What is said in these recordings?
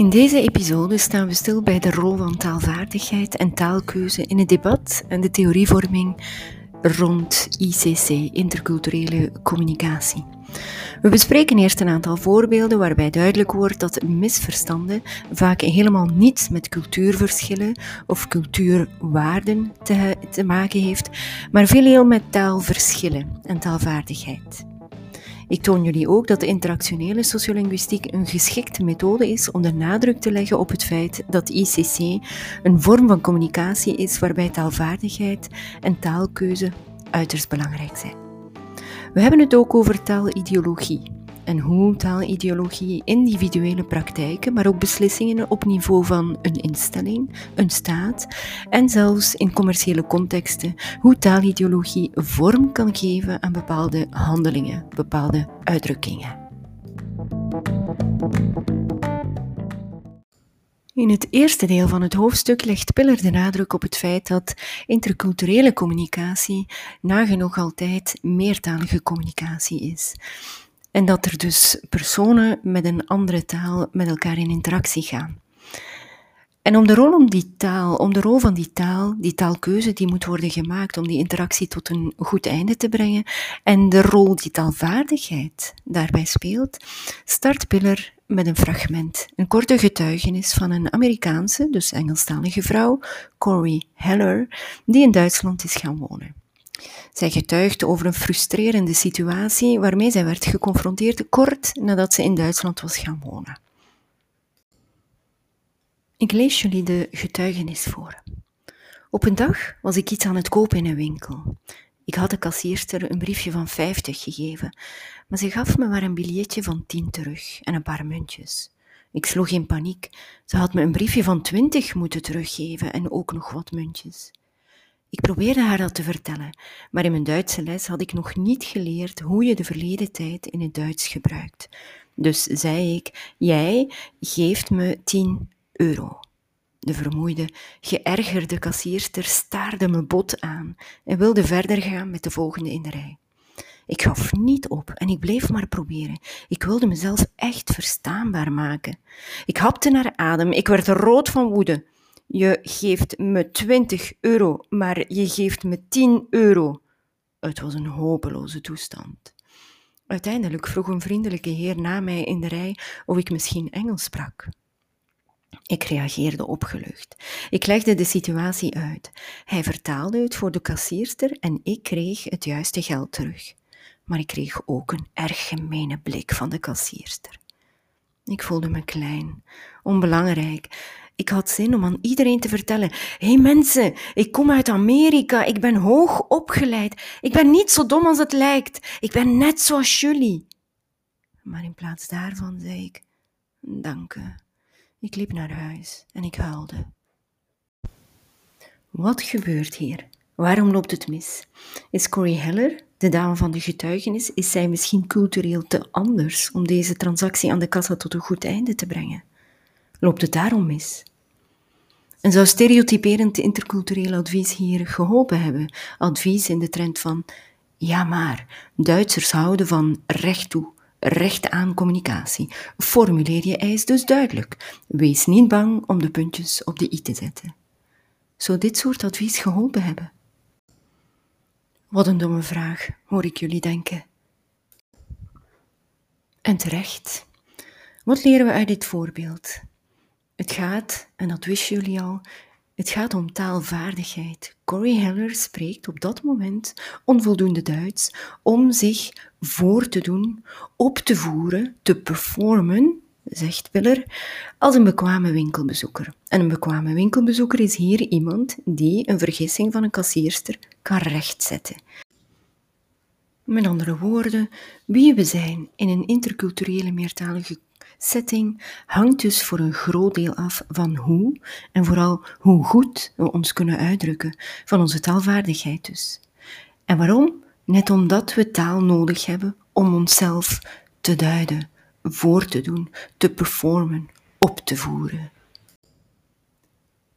In deze episode staan we stil bij de rol van taalvaardigheid en taalkeuze in het debat en de theorievorming rond ICC, interculturele communicatie. We bespreken eerst een aantal voorbeelden waarbij duidelijk wordt dat misverstanden vaak helemaal niets met cultuurverschillen of cultuurwaarden te, te maken heeft, maar veel met taalverschillen en taalvaardigheid. Ik toon jullie ook dat de interactionele sociolinguïstiek een geschikte methode is om de nadruk te leggen op het feit dat ICC een vorm van communicatie is waarbij taalvaardigheid en taalkeuze uiterst belangrijk zijn. We hebben het ook over taalideologie en hoe taalideologie individuele praktijken, maar ook beslissingen op niveau van een instelling, een staat en zelfs in commerciële contexten, hoe taalideologie vorm kan geven aan bepaalde handelingen, bepaalde uitdrukkingen. In het eerste deel van het hoofdstuk legt Piller de nadruk op het feit dat interculturele communicatie nagenoeg altijd meertalige communicatie is. En dat er dus personen met een andere taal met elkaar in interactie gaan. En om de rol om die taal, om de rol van die taal, die taalkeuze die moet worden gemaakt om die interactie tot een goed einde te brengen en de rol die taalvaardigheid daarbij speelt, start Piller met een fragment, een korte getuigenis van een Amerikaanse, dus Engelstalige vrouw, Corey Heller, die in Duitsland is gaan wonen. Zij getuigde over een frustrerende situatie waarmee zij werd geconfronteerd kort nadat ze in Duitsland was gaan wonen. Ik lees jullie de getuigenis voor. Op een dag was ik iets aan het kopen in een winkel. Ik had de kassierster een briefje van 50 gegeven, maar ze gaf me maar een biljetje van 10 terug en een paar muntjes. Ik sloeg in paniek. Ze had me een briefje van 20 moeten teruggeven en ook nog wat muntjes. Ik probeerde haar dat te vertellen, maar in mijn Duitse les had ik nog niet geleerd hoe je de verleden tijd in het Duits gebruikt. Dus zei ik: Jij geeft me 10 euro. De vermoeide, geërgerde kassierster staarde me bot aan en wilde verder gaan met de volgende in de rij. Ik gaf niet op en ik bleef maar proberen. Ik wilde mezelf echt verstaanbaar maken. Ik hapte naar adem, ik werd rood van woede. Je geeft me 20 euro, maar je geeft me 10 euro. Het was een hopeloze toestand. Uiteindelijk vroeg een vriendelijke heer na mij in de rij of ik misschien Engels sprak. Ik reageerde opgelucht. Ik legde de situatie uit. Hij vertaalde het voor de kassierster en ik kreeg het juiste geld terug. Maar ik kreeg ook een erg gemene blik van de kassierster. Ik voelde me klein, onbelangrijk. Ik had zin om aan iedereen te vertellen: hey mensen, ik kom uit Amerika, ik ben hoog opgeleid, ik ben niet zo dom als het lijkt, ik ben net zoals jullie. Maar in plaats daarvan zei ik: Dank u. Ik liep naar huis en ik huilde. Wat gebeurt hier? Waarom loopt het mis? Is Corey Heller, de dame van de getuigenis, is zij misschien cultureel te anders om deze transactie aan de kassa tot een goed einde te brengen? Loopt het daarom mis? En zou stereotyperend intercultureel advies hier geholpen hebben? Advies in de trend van ja maar, Duitsers houden van recht toe, recht aan communicatie. Formuleer je eis dus duidelijk. Wees niet bang om de puntjes op de i te zetten. Zou dit soort advies geholpen hebben? Wat een domme vraag, hoor ik jullie denken. En terecht. Wat leren we uit dit voorbeeld? Het gaat, en dat wisten jullie al, het gaat om taalvaardigheid. Corey Heller spreekt op dat moment onvoldoende Duits om zich voor te doen, op te voeren, te performen, zegt Piller, als een bekwame winkelbezoeker. En een bekwame winkelbezoeker is hier iemand die een vergissing van een kassierster kan rechtzetten. Met andere woorden, wie we zijn in een interculturele meertalige setting hangt dus voor een groot deel af van hoe en vooral hoe goed we ons kunnen uitdrukken, van onze taalvaardigheid dus. En waarom? Net omdat we taal nodig hebben om onszelf te duiden, voor te doen, te performen, op te voeren.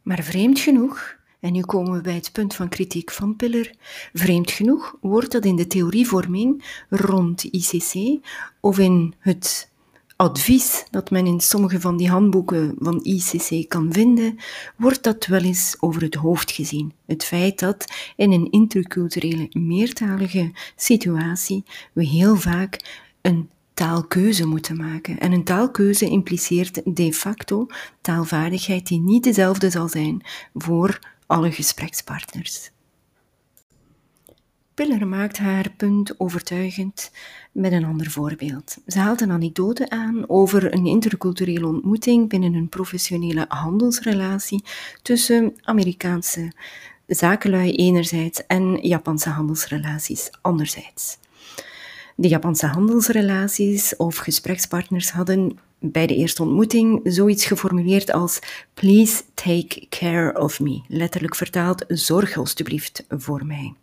Maar vreemd genoeg, en nu komen we bij het punt van kritiek van Piller, vreemd genoeg wordt dat in de theorievorming rond ICC of in het advies dat men in sommige van die handboeken van ICC kan vinden, wordt dat wel eens over het hoofd gezien. Het feit dat in een interculturele meertalige situatie we heel vaak een taalkeuze moeten maken. En een taalkeuze impliceert de facto taalvaardigheid die niet dezelfde zal zijn voor alle gesprekspartners. Piller maakt haar punt overtuigend met een ander voorbeeld. Ze haalt een anekdote aan over een interculturele ontmoeting binnen een professionele handelsrelatie tussen Amerikaanse zakenlui enerzijds en Japanse handelsrelaties anderzijds. De Japanse handelsrelaties of gesprekspartners hadden bij de eerste ontmoeting zoiets geformuleerd als Please take care of me. Letterlijk vertaald, zorg alstublieft voor mij.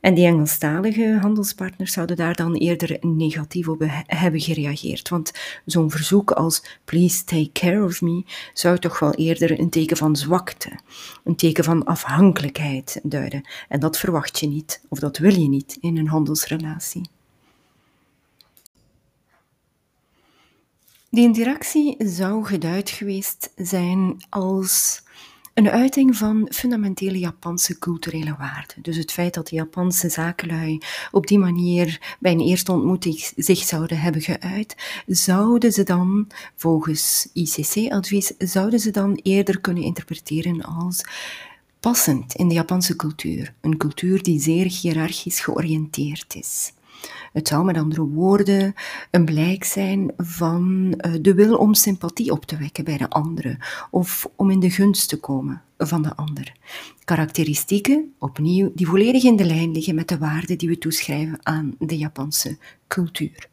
En die Engelstalige handelspartners zouden daar dan eerder negatief op hebben gereageerd. Want zo'n verzoek als please take care of me zou toch wel eerder een teken van zwakte, een teken van afhankelijkheid duiden. En dat verwacht je niet, of dat wil je niet in een handelsrelatie. Die interactie zou geduid geweest zijn als een uiting van fundamentele Japanse culturele waarden. Dus het feit dat de Japanse zakenlui op die manier bij een eerste ontmoeting zich zouden hebben geuit, zouden ze dan, volgens ICC-advies, zouden ze dan eerder kunnen interpreteren als passend in de Japanse cultuur. Een cultuur die zeer hiërarchisch georiënteerd is. Het zou met andere woorden een blijk zijn van eh, de wil om sympathie op te wekken bij de andere of om in de gunst te komen van de ander. Karakteristieken, opnieuw, die volledig in de lijn liggen met de waarden die we toeschrijven aan de Japanse cultuur.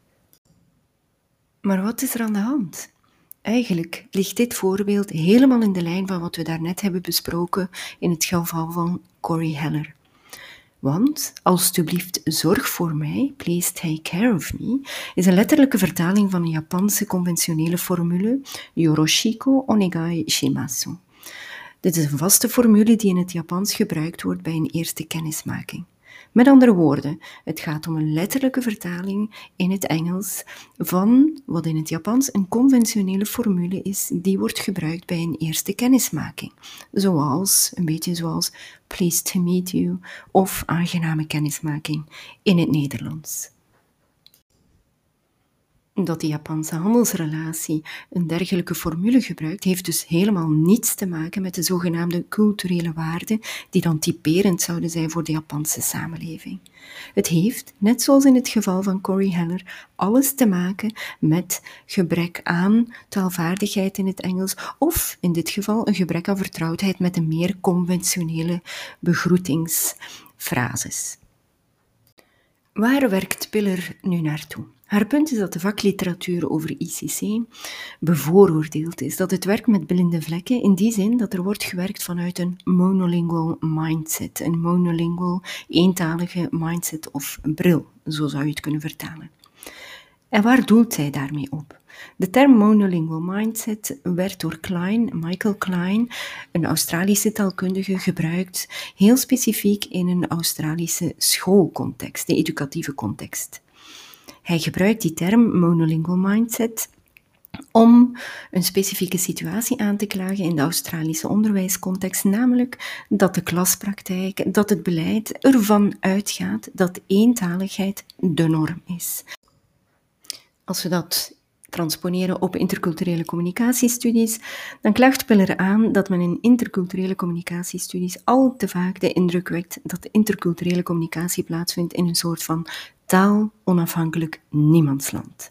Maar wat is er aan de hand? Eigenlijk ligt dit voorbeeld helemaal in de lijn van wat we daarnet hebben besproken in het geval van Corey Heller. Want, alstublieft, zorg voor mij, please take care of me, is een letterlijke vertaling van een Japanse conventionele formule, Yoroshiko onegai shimasu. Dit is een vaste formule die in het Japans gebruikt wordt bij een eerste kennismaking. Met andere woorden, het gaat om een letterlijke vertaling in het Engels van wat in het Japans een conventionele formule is die wordt gebruikt bij een eerste kennismaking. Zoals, een beetje zoals pleased to meet you of aangename kennismaking in het Nederlands dat de Japanse handelsrelatie een dergelijke formule gebruikt, heeft dus helemaal niets te maken met de zogenaamde culturele waarden die dan typerend zouden zijn voor de Japanse samenleving. Het heeft, net zoals in het geval van Corey Heller, alles te maken met gebrek aan taalvaardigheid in het Engels of in dit geval een gebrek aan vertrouwdheid met de meer conventionele begroetingsfrases. Waar werkt Piller nu naartoe? Haar punt is dat de vakliteratuur over ICC bevooroordeeld is, dat het werkt met blinde vlekken in die zin dat er wordt gewerkt vanuit een monolingual mindset, een monolingual eentalige mindset of bril, zo zou je het kunnen vertalen. En waar doelt zij daarmee op? De term monolingual mindset werd door Klein, Michael Klein, een Australische taalkundige, gebruikt heel specifiek in een Australische schoolcontext, de educatieve context. Hij gebruikt die term monolingual mindset om een specifieke situatie aan te klagen in de Australische onderwijscontext, namelijk dat de klaspraktijk, dat het beleid ervan uitgaat dat eentaligheid de norm is. Als we dat transponeren op interculturele communicatiestudies, dan klaagt Piller aan dat men in interculturele communicatiestudies al te vaak de indruk wekt dat interculturele communicatie plaatsvindt in een soort van taal onafhankelijk niemandsland.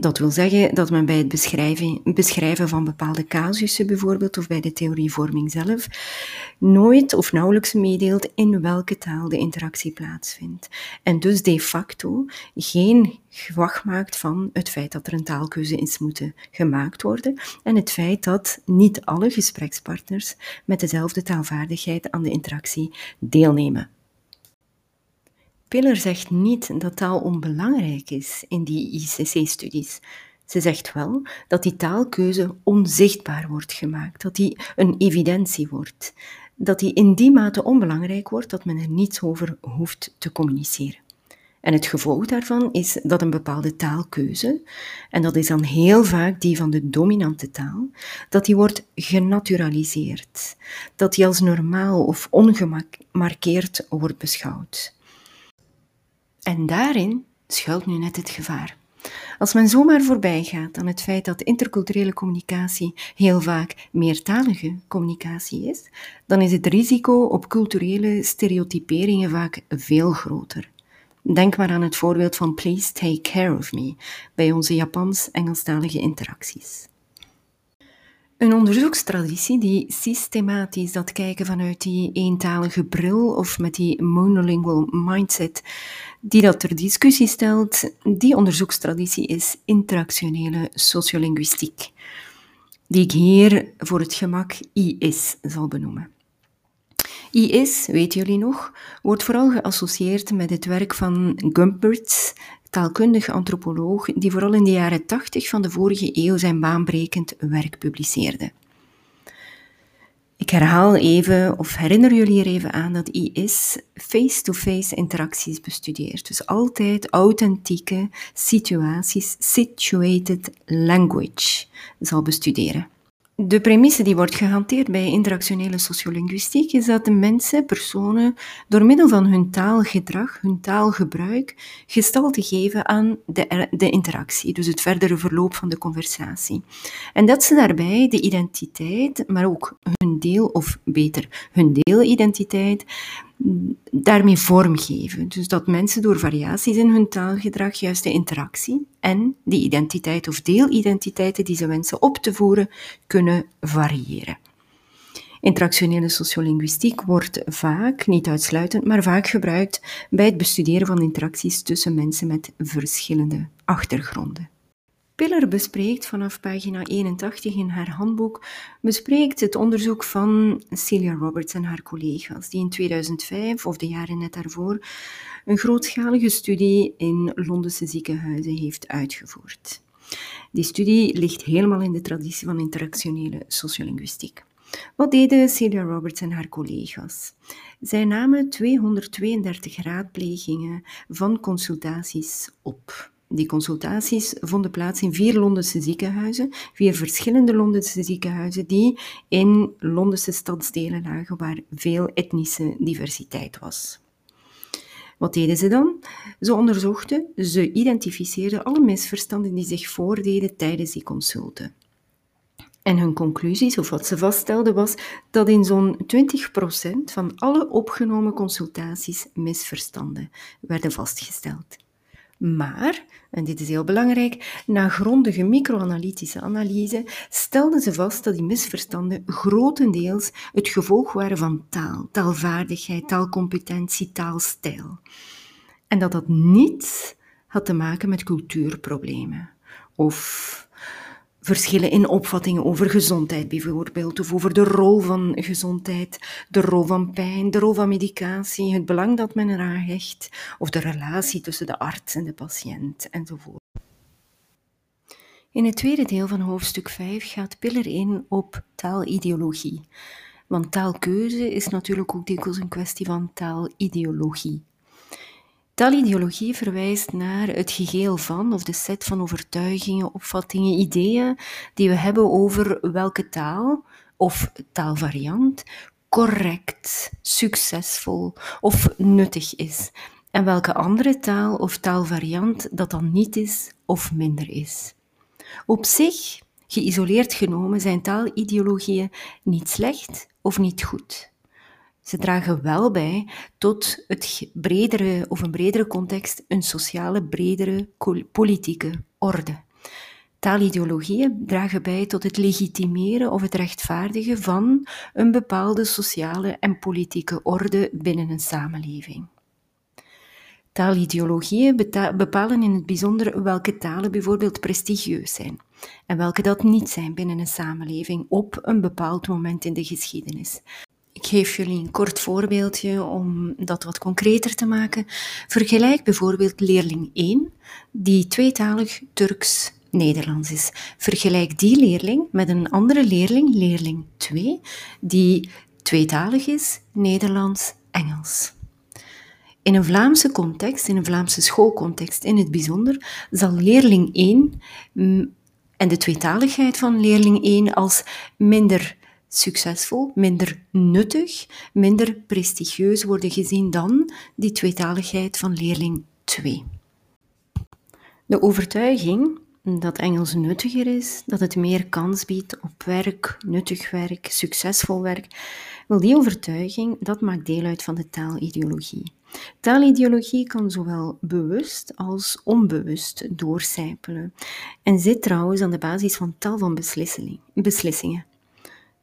Dat wil zeggen dat men bij het beschrijven, beschrijven van bepaalde casussen bijvoorbeeld, of bij de theorievorming zelf, nooit of nauwelijks meedeelt in welke taal de interactie plaatsvindt. En dus de facto geen gewacht maakt van het feit dat er een taalkeuze is moeten gemaakt worden en het feit dat niet alle gesprekspartners met dezelfde taalvaardigheid aan de interactie deelnemen. Piller zegt niet dat taal onbelangrijk is in die ICC-studies. Ze zegt wel dat die taalkeuze onzichtbaar wordt gemaakt, dat die een evidentie wordt, dat die in die mate onbelangrijk wordt dat men er niets over hoeft te communiceren. En het gevolg daarvan is dat een bepaalde taalkeuze, en dat is dan heel vaak die van de dominante taal, dat die wordt genaturaliseerd, dat die als normaal of ongemarkeerd wordt beschouwd. En daarin schuilt nu net het gevaar. Als men zomaar voorbij gaat aan het feit dat interculturele communicatie heel vaak meertalige communicatie is, dan is het risico op culturele stereotyperingen vaak veel groter. Denk maar aan het voorbeeld van Please Take Care of Me bij onze Japans-Engelstalige interacties. Een onderzoekstraditie die systematisch dat kijken vanuit die eentalige bril of met die monolingual mindset die dat ter discussie stelt, die onderzoekstraditie is interactionele sociolinguïstiek, die ik hier voor het gemak IS zal benoemen. IS, weten jullie nog, wordt vooral geassocieerd met het werk van Gumpertz, taalkundig antropoloog, die vooral in de jaren 80 van de vorige eeuw zijn baanbrekend werk publiceerde. Ik herhaal even, of herinner jullie er even aan, dat IS face-to-face interacties bestudeert. Dus altijd authentieke situaties, situated language, zal bestuderen. De premisse die wordt gehanteerd bij interactionele sociolinguïstiek is dat de mensen, personen, door middel van hun taalgedrag, hun taalgebruik, gestalte geven aan de, de interactie, dus het verdere verloop van de conversatie. En dat ze daarbij de identiteit, maar ook hun deel, of beter, hun deelidentiteit, daarmee vormgeven. Dus dat mensen door variaties in hun taalgedrag juist de interactie en die identiteit of deelidentiteiten die ze wensen op te voeren, kunnen variëren. Interactionele sociolinguïstiek wordt vaak, niet uitsluitend, maar vaak gebruikt bij het bestuderen van interacties tussen mensen met verschillende achtergronden. Piller bespreekt vanaf pagina 81 in haar handboek bespreekt het onderzoek van Celia Roberts en haar collega's, die in 2005 of de jaren net daarvoor een grootschalige studie in Londense ziekenhuizen heeft uitgevoerd. Die studie ligt helemaal in de traditie van interactionele sociolinguïstiek. Wat deden Celia Roberts en haar collega's? Zij namen 232 raadplegingen van consultaties op. Die consultaties vonden plaats in vier Londense ziekenhuizen, vier verschillende Londense ziekenhuizen die in Londense stadsdelen lagen waar veel etnische diversiteit was. Wat deden ze dan? Ze onderzochten, ze identificeerden alle misverstanden die zich voordeden tijdens die consulten. En hun conclusies, of wat ze vaststelden, was dat in zo'n 20% van alle opgenomen consultaties misverstanden werden vastgesteld. Maar, en dit is heel belangrijk, na grondige microanalytische analyse stelden ze vast dat die misverstanden grotendeels het gevolg waren van taal, taalvaardigheid, taalcompetentie, taalstijl. En dat dat niet had te maken met cultuurproblemen of verschillen in opvattingen over gezondheid bijvoorbeeld, of over de rol van gezondheid, de rol van pijn, de rol van medicatie, het belang dat men eraan hecht, of de relatie tussen de arts en de patiënt enzovoort. In het tweede deel van hoofdstuk 5 gaat Piller in op taalideologie. Want taalkeuze is natuurlijk ook dikwijls een kwestie van taalideologie. Taalideologie verwijst naar het geheel van, of de set van overtuigingen, opvattingen, ideeën die we hebben over welke taal of taalvariant correct, succesvol of nuttig is. En welke andere taal of taalvariant dat dan niet is of minder is. Op zich, geïsoleerd genomen, zijn taalideologieën niet slecht of niet goed. Ze dragen wel bij tot het bredere of een bredere context, een sociale, bredere politieke orde. Taalideologieën dragen bij tot het legitimeren of het rechtvaardigen van een bepaalde sociale en politieke orde binnen een samenleving. Taalideologieën bepalen in het bijzonder welke talen bijvoorbeeld prestigieus zijn en welke dat niet zijn binnen een samenleving op een bepaald moment in de geschiedenis. Ik geef jullie een kort voorbeeldje om dat wat concreter te maken. Vergelijk bijvoorbeeld leerling 1, die tweetalig Turks-Nederlands is. Vergelijk die leerling met een andere leerling, leerling 2, die tweetalig is, Nederlands-Engels. In een Vlaamse context, in een Vlaamse schoolcontext in het bijzonder, zal leerling 1 mm, en de tweetaligheid van leerling 1 als minder succesvol, minder nuttig, minder prestigieus worden gezien dan die tweetaligheid van leerling 2. De overtuiging dat Engels nuttiger is, dat het meer kans biedt op werk, nuttig werk, succesvol werk. Wel, die overtuiging, dat maakt deel uit van de taalideologie. Taalideologie kan zowel bewust als onbewust doorcijpelen en zit trouwens aan de basis van tal van beslissingen.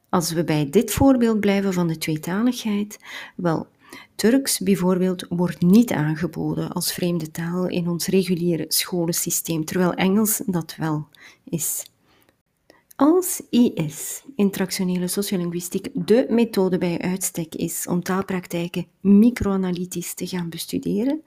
Als we bij dit voorbeeld blijven van de tweetaligheid, wel, Turks bijvoorbeeld wordt niet aangeboden als vreemde taal in ons reguliere scholensysteem, terwijl Engels dat wel is. Als IS, interactionele sociolinguïstiek, de methode bij uitstek is om taalpraktijken microanalytisch te gaan bestuderen,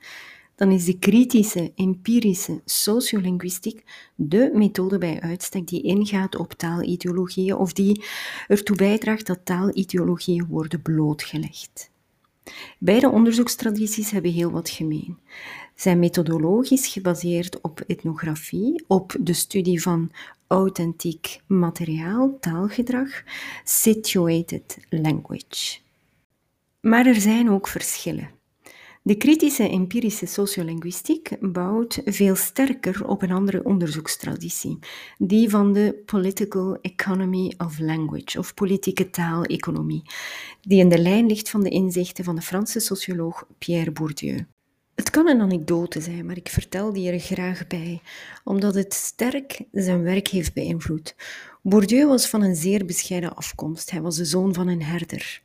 dan is de kritische, empirische sociolinguïstiek de methode bij uitstek die ingaat op taalideologieën of die ertoe bijdraagt dat taalideologieën worden blootgelegd. Beide onderzoekstradities hebben heel wat gemeen. Zijn methodologisch gebaseerd op etnografie, op de studie van authentiek materiaal, taalgedrag, situated language. Maar er zijn ook verschillen. De kritische empirische sociolinguïstiek bouwt veel sterker op een andere onderzoekstraditie, die van de Political Economy of Language, of politieke taaleconomie, die in de lijn ligt van de inzichten van de Franse socioloog Pierre Bourdieu. Het kan een anekdote zijn, maar ik vertel die er graag bij, omdat het sterk zijn werk heeft beïnvloed. Bourdieu was van een zeer bescheiden afkomst. Hij was de zoon van een herder.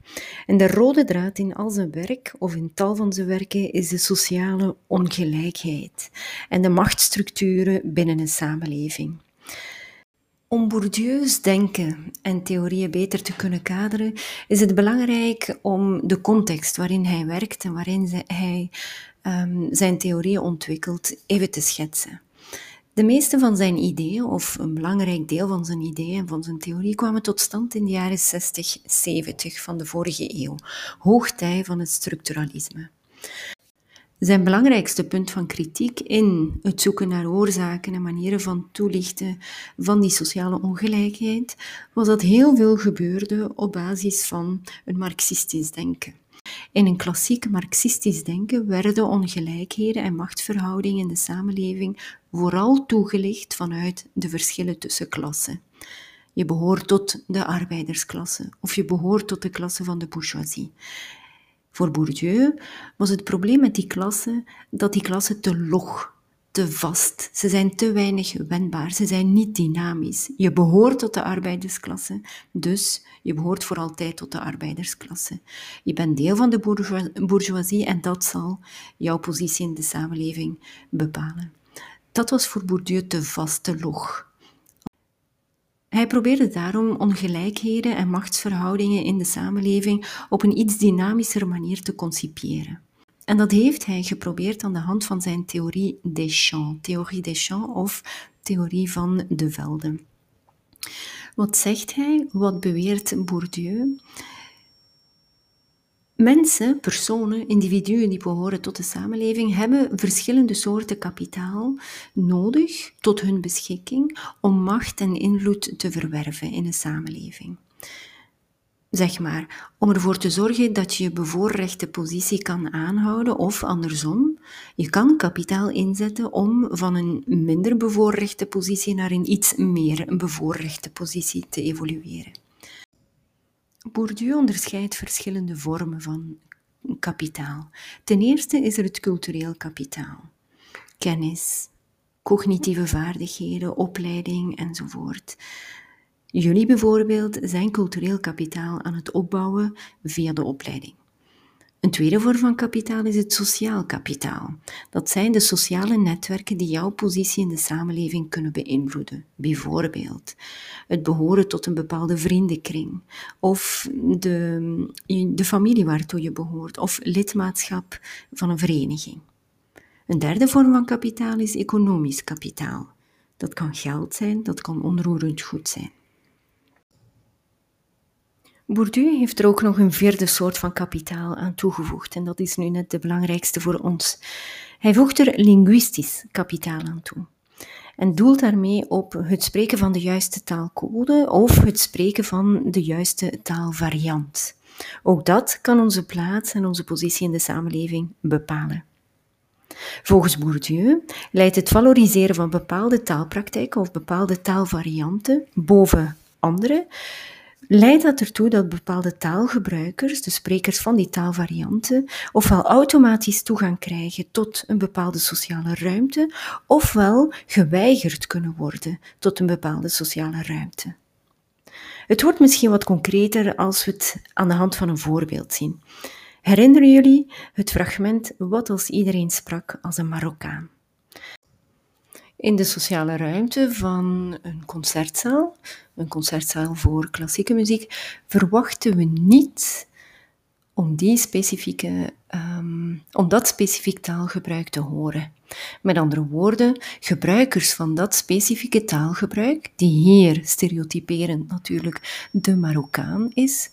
En de rode draad in al zijn werk, of in tal van zijn werken, is de sociale ongelijkheid en de machtsstructuren binnen een samenleving. Om Bourdieu's denken en theorieën beter te kunnen kaderen, is het belangrijk om de context waarin hij werkt en waarin hij um, zijn theorieën ontwikkelt even te schetsen. De meeste van zijn ideeën, of een belangrijk deel van zijn ideeën en van zijn theorie, kwamen tot stand in de jaren 60, 70 van de vorige eeuw, hoogtij van het structuralisme. Zijn belangrijkste punt van kritiek in het zoeken naar oorzaken en manieren van toelichten van die sociale ongelijkheid was dat heel veel gebeurde op basis van een marxistisch denken. In een klassiek marxistisch denken werden ongelijkheden en machtsverhoudingen in de samenleving vooral toegelicht vanuit de verschillen tussen klassen. Je behoort tot de arbeidersklasse of je behoort tot de klasse van de bourgeoisie. Voor Bourdieu was het probleem met die klasse dat die klasse te log te vast. Ze zijn te weinig wendbaar. Ze zijn niet dynamisch. Je behoort tot de arbeidersklasse, dus je behoort voor altijd tot de arbeidersklasse. Je bent deel van de bourgeoisie en dat zal jouw positie in de samenleving bepalen. Dat was voor Bourdieu te vast, te log. Hij probeerde daarom ongelijkheden en machtsverhoudingen in de samenleving op een iets dynamischer manier te concipiëren. En dat heeft hij geprobeerd aan de hand van zijn theorie des champs, theorie des champs of theorie van de velden. Wat zegt hij? Wat beweert Bourdieu? Mensen, personen, individuen die behoren tot de samenleving, hebben verschillende soorten kapitaal nodig tot hun beschikking om macht en invloed te verwerven in een samenleving zeg maar, om ervoor te zorgen dat je je bevoorrechte positie kan aanhouden of andersom, je kan kapitaal inzetten om van een minder bevoorrechte positie naar een iets meer bevoorrechte positie te evolueren. Bourdieu onderscheidt verschillende vormen van kapitaal. Ten eerste is er het cultureel kapitaal. Kennis, cognitieve vaardigheden, opleiding enzovoort. Jullie bijvoorbeeld zijn cultureel kapitaal aan het opbouwen via de opleiding. Een tweede vorm van kapitaal is het sociaal kapitaal. Dat zijn de sociale netwerken die jouw positie in de samenleving kunnen beïnvloeden. Bijvoorbeeld het behoren tot een bepaalde vriendenkring, of de, de familie waartoe je behoort, of lidmaatschap van een vereniging. Een derde vorm van kapitaal is economisch kapitaal. Dat kan geld zijn, dat kan onroerend goed zijn. Bourdieu heeft er ook nog een vierde soort van kapitaal aan toegevoegd en dat is nu net de belangrijkste voor ons. Hij voegt er linguistisch kapitaal aan toe en doelt daarmee op het spreken van de juiste taalcode of het spreken van de juiste taalvariant. Ook dat kan onze plaats en onze positie in de samenleving bepalen. Volgens Bourdieu leidt het valoriseren van bepaalde taalpraktijken of bepaalde taalvarianten boven andere leidt dat ertoe dat bepaalde taalgebruikers, de sprekers van die taalvarianten, ofwel automatisch toegang krijgen tot een bepaalde sociale ruimte, ofwel geweigerd kunnen worden tot een bepaalde sociale ruimte. Het wordt misschien wat concreter als we het aan de hand van een voorbeeld zien. Herinneren jullie het fragment Wat als iedereen sprak als een Marokkaan? In de sociale ruimte van een concertzaal, een concertzaal voor klassieke muziek, verwachten we niet om, die specifieke, um, om dat taalgebruik te horen. Met andere woorden, gebruikers van dat specifieke taalgebruik, die hier stereotyperend natuurlijk de Marokkaan is,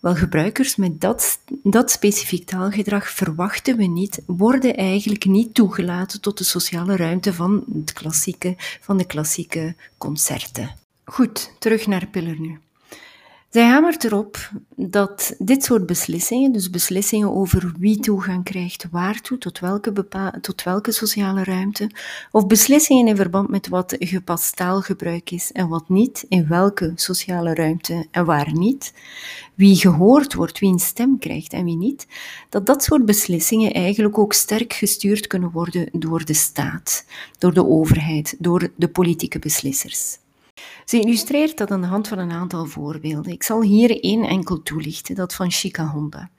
wel, gebruikers met dat, dat specifiek taalgedrag verwachten we niet, worden eigenlijk niet toegelaten tot de sociale ruimte van, het klassieke, van de klassieke concerten. Goed, terug naar Piller nu. Zij hamert erop dat dit soort beslissingen, dus beslissingen over wie toegang krijgt waartoe, tot welke, tot welke sociale ruimte, of beslissingen in verband met wat gepast taalgebruik is en wat niet, in welke sociale ruimte en waar niet, wie gehoord wordt, wie een stem krijgt en wie niet, dat dat soort beslissingen eigenlijk ook sterk gestuurd kunnen worden door de staat, door de overheid, door de politieke beslissers. Ze illustreert dat aan de hand van een aantal voorbeelden. Ik zal hier één enkel toelichten, dat van Shika Honda.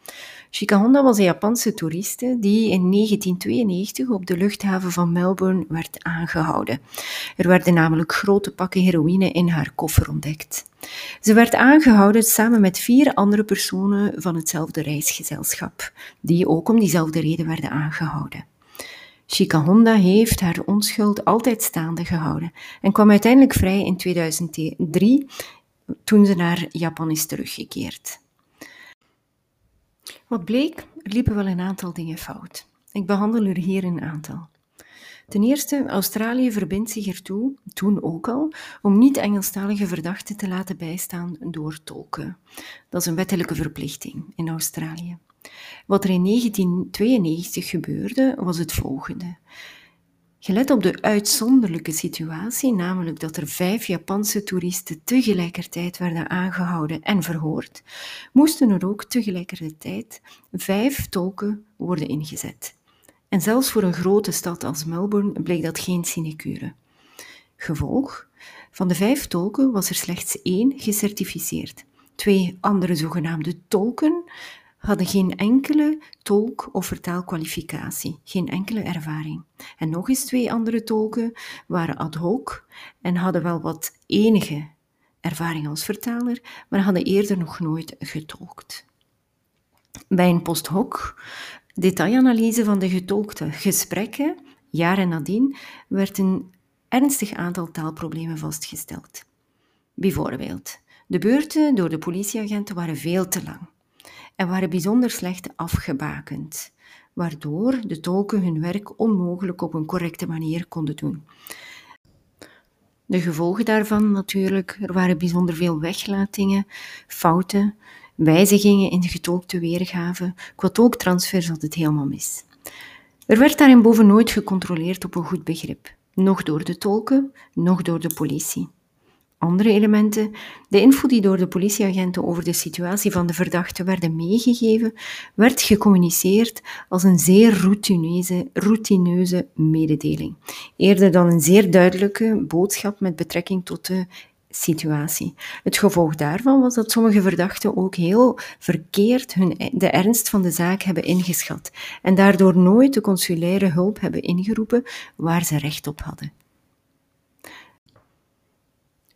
Shika Honda was een Japanse toeriste die in 1992 op de luchthaven van Melbourne werd aangehouden. Er werden namelijk grote pakken heroïne in haar koffer ontdekt. Ze werd aangehouden samen met vier andere personen van hetzelfde reisgezelschap, die ook om diezelfde reden werden aangehouden. Honda heeft haar onschuld altijd staande gehouden en kwam uiteindelijk vrij in 2003 toen ze naar Japan is teruggekeerd. Wat bleek, er liepen wel een aantal dingen fout. Ik behandel er hier een aantal. Ten eerste, Australië verbindt zich ertoe, toen ook al, om niet-Engelstalige verdachten te laten bijstaan door tolken. Dat is een wettelijke verplichting in Australië. Wat er in 1992 gebeurde, was het volgende. Gelet op de uitzonderlijke situatie, namelijk dat er vijf Japanse toeristen tegelijkertijd werden aangehouden en verhoord, moesten er ook tegelijkertijd vijf tolken worden ingezet. En zelfs voor een grote stad als Melbourne bleek dat geen sinecure. Gevolg: van de vijf tolken was er slechts één gecertificeerd. Twee andere zogenaamde tolken hadden geen enkele tolk- of vertaalkwalificatie, geen enkele ervaring. En nog eens twee andere tolken waren ad hoc en hadden wel wat enige ervaring als vertaler, maar hadden eerder nog nooit getolkt. Bij een post hoc detailanalyse van de getolkte gesprekken, jaren nadien, werd een ernstig aantal taalproblemen vastgesteld. Bijvoorbeeld, de beurten door de politieagenten waren veel te lang en waren bijzonder slecht afgebakend, waardoor de tolken hun werk onmogelijk op een correcte manier konden doen. De gevolgen daarvan natuurlijk, er waren bijzonder veel weglatingen, fouten, wijzigingen in de getolkte weergave. Qua tolktransfer zat het helemaal mis. Er werd daarin nooit gecontroleerd op een goed begrip, nog door de tolken, nog door de politie. Andere elementen, de info die door de politieagenten over de situatie van de verdachte werden meegegeven, werd gecommuniceerd als een zeer routineuze, routineuze mededeling, eerder dan een zeer duidelijke boodschap met betrekking tot de situatie. Het gevolg daarvan was dat sommige verdachten ook heel verkeerd hun, de ernst van de zaak hebben ingeschat en daardoor nooit de consulaire hulp hebben ingeroepen waar ze recht op hadden.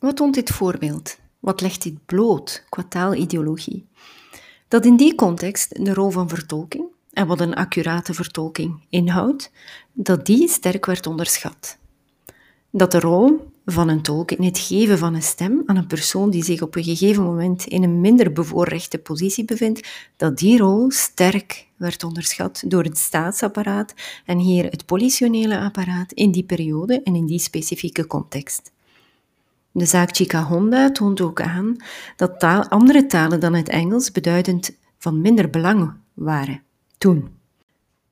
Wat toont dit voorbeeld? Wat legt dit bloot qua taalideologie? Dat in die context de rol van vertolking en wat een accurate vertolking inhoudt, dat die sterk werd onderschat. Dat de rol van een tolk in het geven van een stem aan een persoon die zich op een gegeven moment in een minder bevoorrechte positie bevindt, dat die rol sterk werd onderschat door het staatsapparaat en hier het politionele apparaat in die periode en in die specifieke context. De zaak Chica Honda toont ook aan dat andere talen dan het Engels beduidend van minder belang waren toen.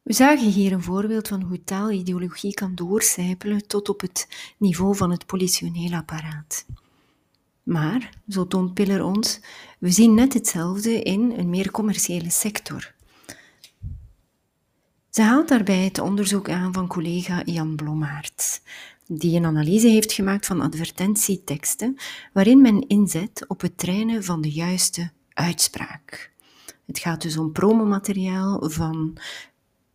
We zagen hier een voorbeeld van hoe taalideologie kan doorcijpelen tot op het niveau van het politioneel apparaat. Maar, zo toont Piller ons, we zien net hetzelfde in een meer commerciële sector. Ze haalt daarbij het onderzoek aan van collega Jan Blommaert, die een analyse heeft gemaakt van advertentieteksten waarin men inzet op het trainen van de juiste uitspraak. Het gaat dus om promomateriaal van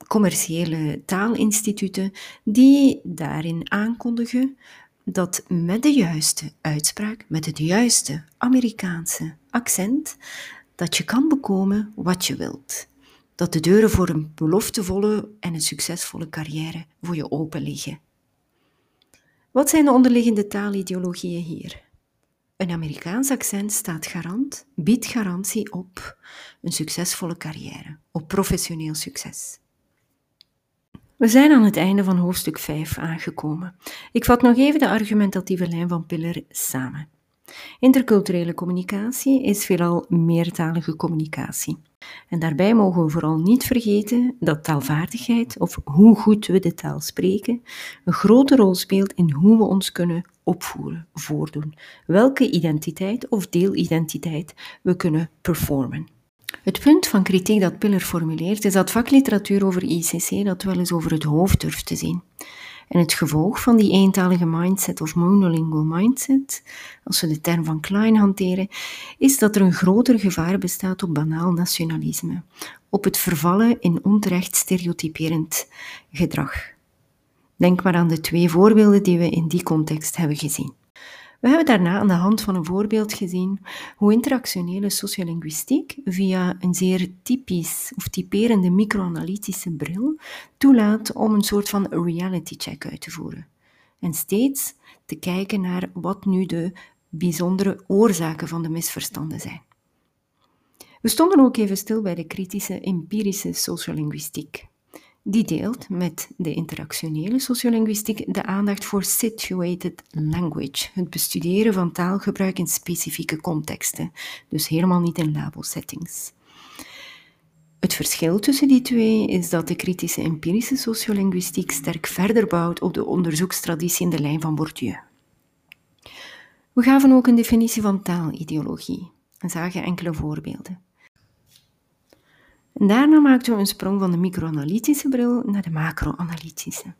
commerciële taalinstituten die daarin aankondigen dat met de juiste uitspraak, met het juiste Amerikaanse accent, dat je kan bekomen wat je wilt. Dat de deuren voor een beloftevolle en een succesvolle carrière voor je open liggen. Wat zijn de onderliggende taalideologieën hier? Een Amerikaans accent staat garant, biedt garantie op een succesvolle carrière, op professioneel succes. We zijn aan het einde van hoofdstuk 5 aangekomen. Ik vat nog even de argumentatieve lijn van Piller samen. Interculturele communicatie is veelal meertalige communicatie. En daarbij mogen we vooral niet vergeten dat taalvaardigheid, of hoe goed we de taal spreken, een grote rol speelt in hoe we ons kunnen opvoeren, voordoen, welke identiteit of deelidentiteit we kunnen performen. Het punt van kritiek dat Piller formuleert is dat vakliteratuur over ICC dat wel eens over het hoofd durft te zien. En het gevolg van die eentalige mindset of monolingual mindset, als we de term van Klein hanteren, is dat er een groter gevaar bestaat op banaal nationalisme, op het vervallen in onterecht stereotyperend gedrag. Denk maar aan de twee voorbeelden die we in die context hebben gezien. We hebben daarna aan de hand van een voorbeeld gezien hoe interactionele sociolinguïstiek via een zeer typisch of typerende microanalytische bril toelaat om een soort van reality check uit te voeren. En steeds te kijken naar wat nu de bijzondere oorzaken van de misverstanden zijn. We stonden ook even stil bij de kritische empirische sociolinguïstiek. Die deelt met de interactionele sociolinguïstiek de aandacht voor situated language, het bestuderen van taalgebruik in specifieke contexten, dus helemaal niet in labelsettings. Het verschil tussen die twee is dat de kritische empirische sociolinguïstiek sterk verder bouwt op de onderzoekstraditie in de lijn van Bourdieu. We gaven ook een definitie van taalideologie en zagen enkele voorbeelden. Daarna maakten we een sprong van de microanalytische bril naar de macroanalytische.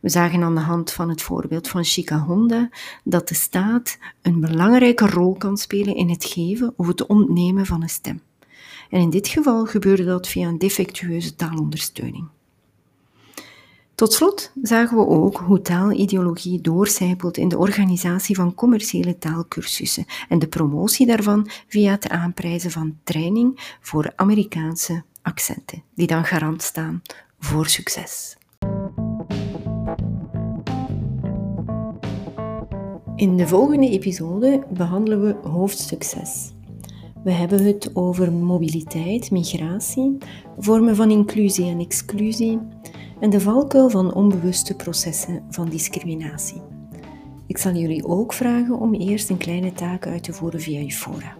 We zagen aan de hand van het voorbeeld van Chica Honda dat de staat een belangrijke rol kan spelen in het geven of het ontnemen van een stem. En in dit geval gebeurde dat via een defectueuze taalondersteuning. Tot slot zagen we ook hoe taalideologie doorcijpelt in de organisatie van commerciële taalkursussen en de promotie daarvan via het aanprijzen van training voor Amerikaanse accenten, die dan garant staan voor succes. In de volgende episode behandelen we hoofdstuk 6. We hebben het over mobiliteit, migratie, vormen van inclusie en exclusie en de valkuil van onbewuste processen van discriminatie. Ik zal jullie ook vragen om eerst een kleine taak uit te voeren via je fora.